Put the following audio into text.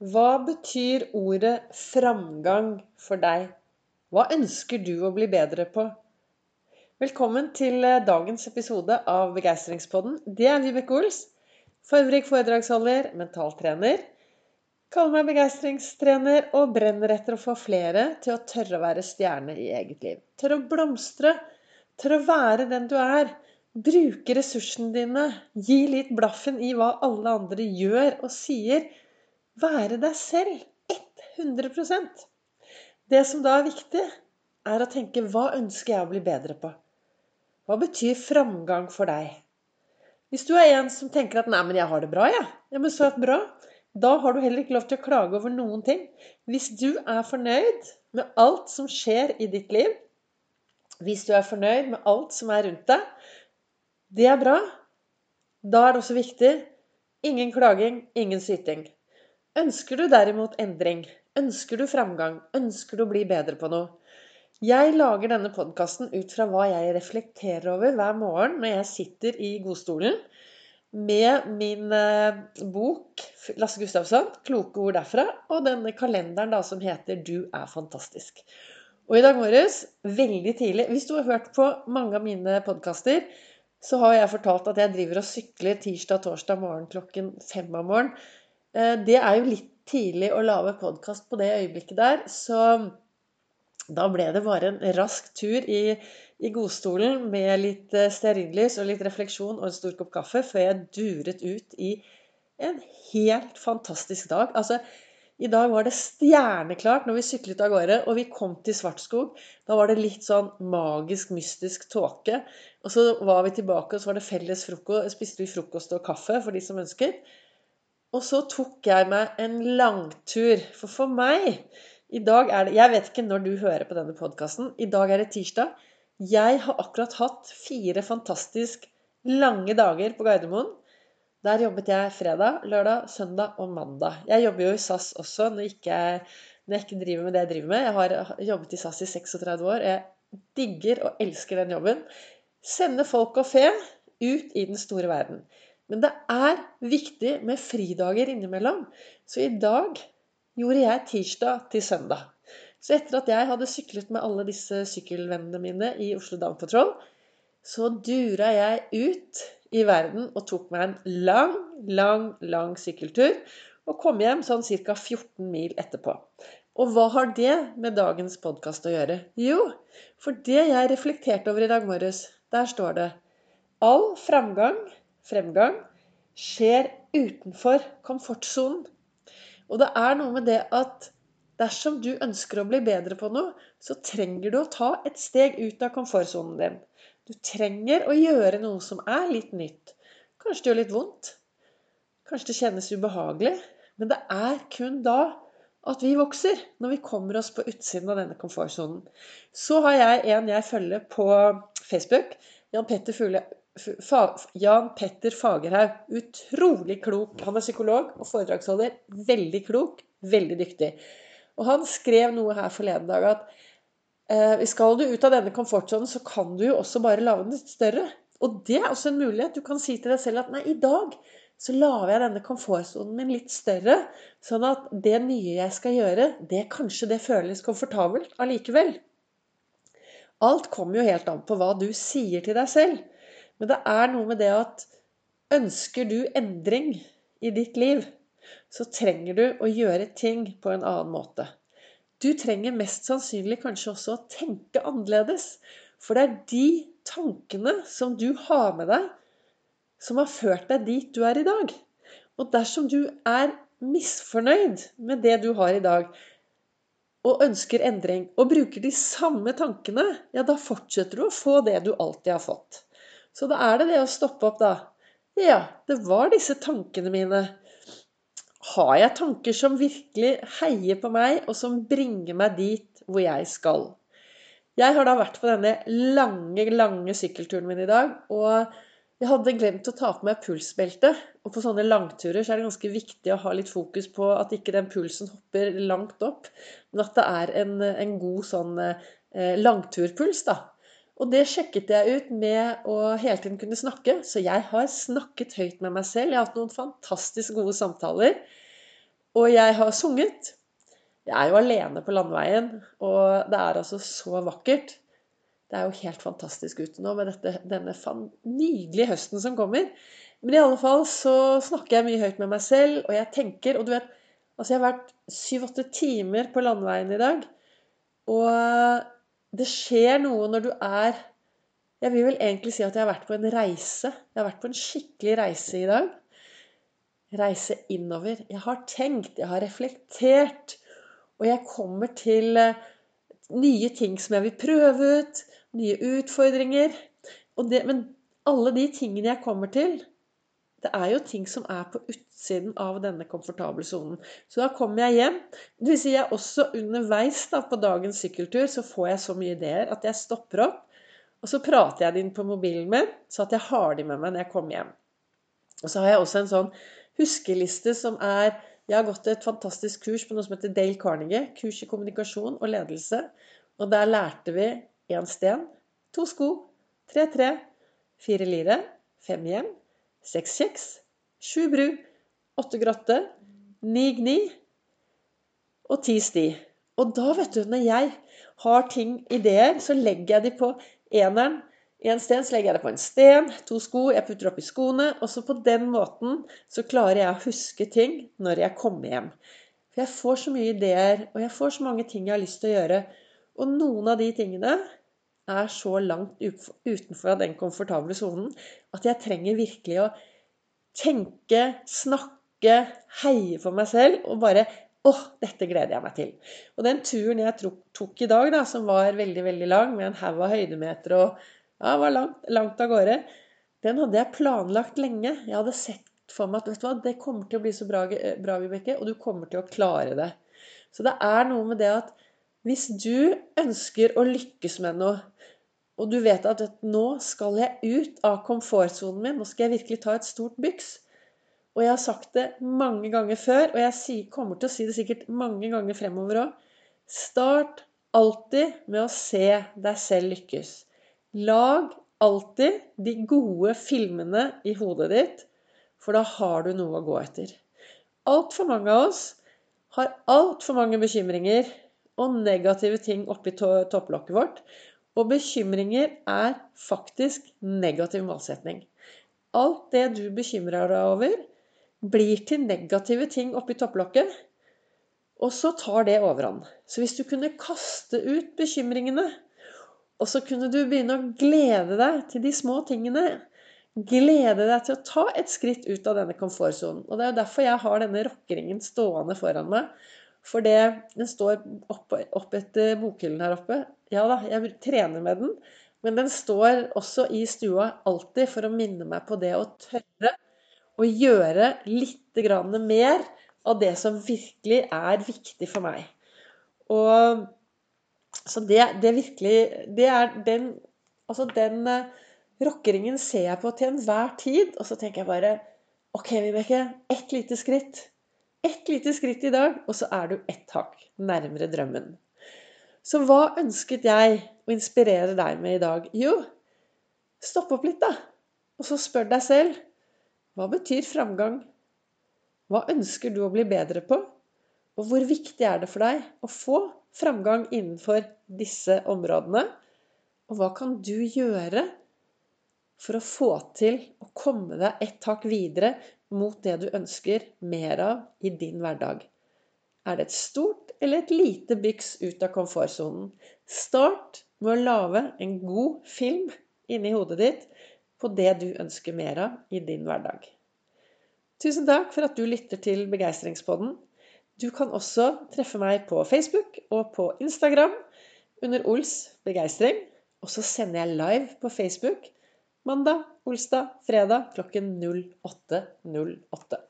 Hva betyr ordet framgang for deg? Hva ønsker du å bli bedre på? Velkommen til eh, dagens episode av Begeistringspodden. Det er Vibeke Ols. Farverik foredragsholder, mentaltrener. Kaller meg begeistringstrener og brenner etter å få flere til å tørre å være stjerne i eget liv. Tørre å blomstre. Tørre å være den du er. Bruke ressursene dine. Gi litt blaffen i hva alle andre gjør og sier være deg selv 100% Det som da er viktig, er å tenke hva ønsker jeg å bli bedre på? Hva betyr framgang for deg? Hvis du er en som tenker at 'nei, men jeg har det bra', jeg. Ja, men så bra. Da har du heller ikke lov til å klage over noen ting. Hvis du er fornøyd med alt som skjer i ditt liv, hvis du er fornøyd med alt som er rundt deg, det er bra. Da er det også viktig ingen klaging, ingen syting. Ønsker du derimot endring, ønsker du framgang, ønsker du å bli bedre på noe Jeg lager denne podkasten ut fra hva jeg reflekterer over hver morgen når jeg sitter i godstolen med min eh, bok Lasse Gustavsson, 'Kloke ord derfra', og denne kalenderen da som heter 'Du er fantastisk'. Og i dag morges, veldig tidlig Hvis du har hørt på mange av mine podkaster, så har jeg fortalt at jeg driver og sykler tirsdag torsdag morgen klokken fem om morgenen. Eh, det er jo litt tidlig å lage podkast på det øyeblikket der, så da ble det bare en rask tur i, i godstolen med litt eh, stearinlys og litt refleksjon og en stor kopp kaffe før jeg duret ut i en helt fantastisk dag. Altså, i dag var det stjerneklart når vi syklet av gårde, og vi kom til Svartskog. Da var det litt sånn magisk, mystisk tåke. Og så var vi tilbake, og så var det felles frokost. Spiste vi frokost og kaffe for de som ønsket. Og så tok jeg meg en langtur. For for meg i dag er det Jeg vet ikke når du hører på denne podkasten. I dag er det tirsdag. Jeg har akkurat hatt fire fantastisk lange dager på Gardermoen. Der jobbet jeg fredag, lørdag, søndag og mandag. Jeg jobber jo i SAS også når, ikke, når jeg ikke driver med det jeg driver med. Jeg har jobbet i SAS i 36 år. Jeg digger og elsker den jobben. Sende folk og fe ut i den store verden. Men det er viktig med fridager innimellom. Så i dag gjorde jeg tirsdag til søndag. Så etter at jeg hadde syklet med alle disse sykkelvennene mine i Oslo Down Patrol, så dura jeg ut i verden og tok meg en lang, lang, lang sykkeltur. Og kom hjem sånn ca. 14 mil etterpå. Og hva har det med dagens podkast å gjøre? Jo, for det jeg reflekterte over i dag morges, der står det All framgang fremgang skjer utenfor komfortsonen. Og det er noe med det at dersom du ønsker å bli bedre på noe, så trenger du å ta et steg ut av komfortsonen din. Du trenger å gjøre noe som er litt nytt. Kanskje det gjør litt vondt. Kanskje det kjennes ubehagelig. Men det er kun da at vi vokser, når vi kommer oss på utsiden av denne komfortsonen. Så har jeg en jeg følger på Facebook. Jan Petter Fugle Jan Petter Fagerhaug. Utrolig klok. Han er psykolog og foredragsholder. Veldig klok, veldig dyktig. Og han skrev noe her forleden dag at eh, skal du ut av denne komfortsonen, så kan du jo også bare lage den litt større. Og det er også en mulighet. Du kan si til deg selv at nei, i dag så lager jeg denne komfortsonen min litt større, sånn at det nye jeg skal gjøre, det kanskje det føles komfortabelt allikevel. Alt kommer jo helt an på hva du sier til deg selv. Men det er noe med det at ønsker du endring i ditt liv, så trenger du å gjøre ting på en annen måte. Du trenger mest sannsynlig kanskje også å tenke annerledes. For det er de tankene som du har med deg, som har ført deg dit du er i dag. Og dersom du er misfornøyd med det du har i dag, og ønsker endring, og bruker de samme tankene, ja, da fortsetter du å få det du alltid har fått. Så da er det det å stoppe opp, da. Ja, det var disse tankene mine. Har jeg tanker som virkelig heier på meg, og som bringer meg dit hvor jeg skal? Jeg har da vært på denne lange, lange sykkelturen min i dag. Og jeg hadde glemt å ta på meg pulsbeltet. Og på sånne langturer så er det ganske viktig å ha litt fokus på at ikke den pulsen hopper langt opp, men at det er en, en god sånn eh, langturpuls, da. Og det sjekket jeg ut med å hele tiden kunne snakke. Så jeg har snakket høyt med meg selv. Jeg har hatt noen fantastisk gode samtaler. Og jeg har sunget. Jeg er jo alene på landeveien, og det er altså så vakkert. Det er jo helt fantastisk ute nå med dette, denne nydelige høsten som kommer. Men i alle fall så snakker jeg mye høyt med meg selv, og jeg tenker Og du vet, altså jeg har vært syv-åtte timer på landeveien i dag. Og det skjer noe når du er Jeg vil vel egentlig si at jeg har vært på en reise. Jeg har vært på en skikkelig reise i dag. Reise innover. Jeg har tenkt, jeg har reflektert. Og jeg kommer til eh, nye ting som jeg vil prøve ut. Nye utfordringer. Det, men alle de tingene jeg kommer til, det er jo ting som er på utsiden av denne komfortable sonen. Så da kommer jeg hjem. Det vil si jeg også underveis da, på dagens sykkeltur så får jeg så mye ideer at jeg stopper opp. Og så prater jeg det inn på mobilen min, så at jeg har de med meg når jeg kommer hjem. Og så har jeg også en sånn huskeliste som er Jeg har gått et fantastisk kurs på noe som heter Dale Carnegie. Kurs i kommunikasjon og ledelse. Og der lærte vi én sten, to sko, tre tre, fire lire, fem hjem, seks kjeks, sju bru, åtte grotte, ni gni og ti sti. Og da, vet du, når jeg har ting, ideer, så legger jeg de på eneren. En sten så legger jeg det på en sten, to sko, jeg putter oppi skoene. Og så på den måten så klarer jeg å huske ting når jeg kommer hjem. For jeg får så mye ideer, og jeg får så mange ting jeg har lyst til å gjøre. Og noen av de tingene er så langt utenfor den komfortable sonen at jeg trenger virkelig å tenke, snakke, heie på meg selv og bare Åh, dette gleder jeg meg til. Og den turen jeg tok i dag, da, som var veldig veldig lang, med en haug av høydemeter og ja, var langt, langt av gårde, den hadde jeg planlagt lenge. Jeg hadde sett for meg at vet du hva, det kommer til å bli så bra, bra Vibeke, og du kommer til å klare det. Så det er noe med det at hvis du ønsker å lykkes med noe, og du vet at nå skal jeg ut av komfortsonen min, nå skal jeg virkelig ta et stort byks Og jeg har sagt det mange ganger før, og jeg kommer til å si det sikkert mange ganger fremover òg. Start alltid med å se deg selv lykkes. Lag alltid de gode filmene i hodet ditt, for da har du noe å gå etter. Altfor mange av oss har altfor mange bekymringer og negative ting oppi topplokket vårt. Og bekymringer er faktisk negativ målsetning. Alt det du bekymrer deg over, blir til negative ting oppi topplokket. Og så tar det overhånd. Så hvis du kunne kaste ut bekymringene, og så kunne du begynne å glede deg til de små tingene Glede deg til å ta et skritt ut av denne komfortsonen. Og det er jo derfor jeg har denne rockeringen stående foran meg. For det, den står opp, opp etter bokhyllen her oppe. Ja da, jeg trener med den. Men den står også i stua alltid for å minne meg på det å tørre å gjøre litt mer av det som virkelig er viktig for meg. Og så det, det virkelig Det er den Altså den uh, rockeringen ser jeg på til enhver tid. Og så tenker jeg bare OK, Vibeke. Ett lite skritt. Ett lite skritt i dag, og så er du ett hakk nærmere drømmen. Så hva ønsket jeg å inspirere deg med i dag? Jo, stopp opp litt, da. Og så spør deg selv hva betyr framgang? Hva ønsker du å bli bedre på? Og hvor viktig er det for deg å få framgang innenfor disse områdene? Og hva kan du gjøre for å få til å komme deg et tak videre mot det du ønsker mer av i din hverdag. Er det et stort eller et lite byks ut av komfortsonen? Start med å lage en god film inni hodet ditt på det du ønsker mer av i din hverdag. Tusen takk for at du lytter til Begeistringspodden. Du kan også treffe meg på Facebook og på Instagram under Ols begeistring. Og så sender jeg live på Facebook mandag, olsdag, fredag klokken 08.08.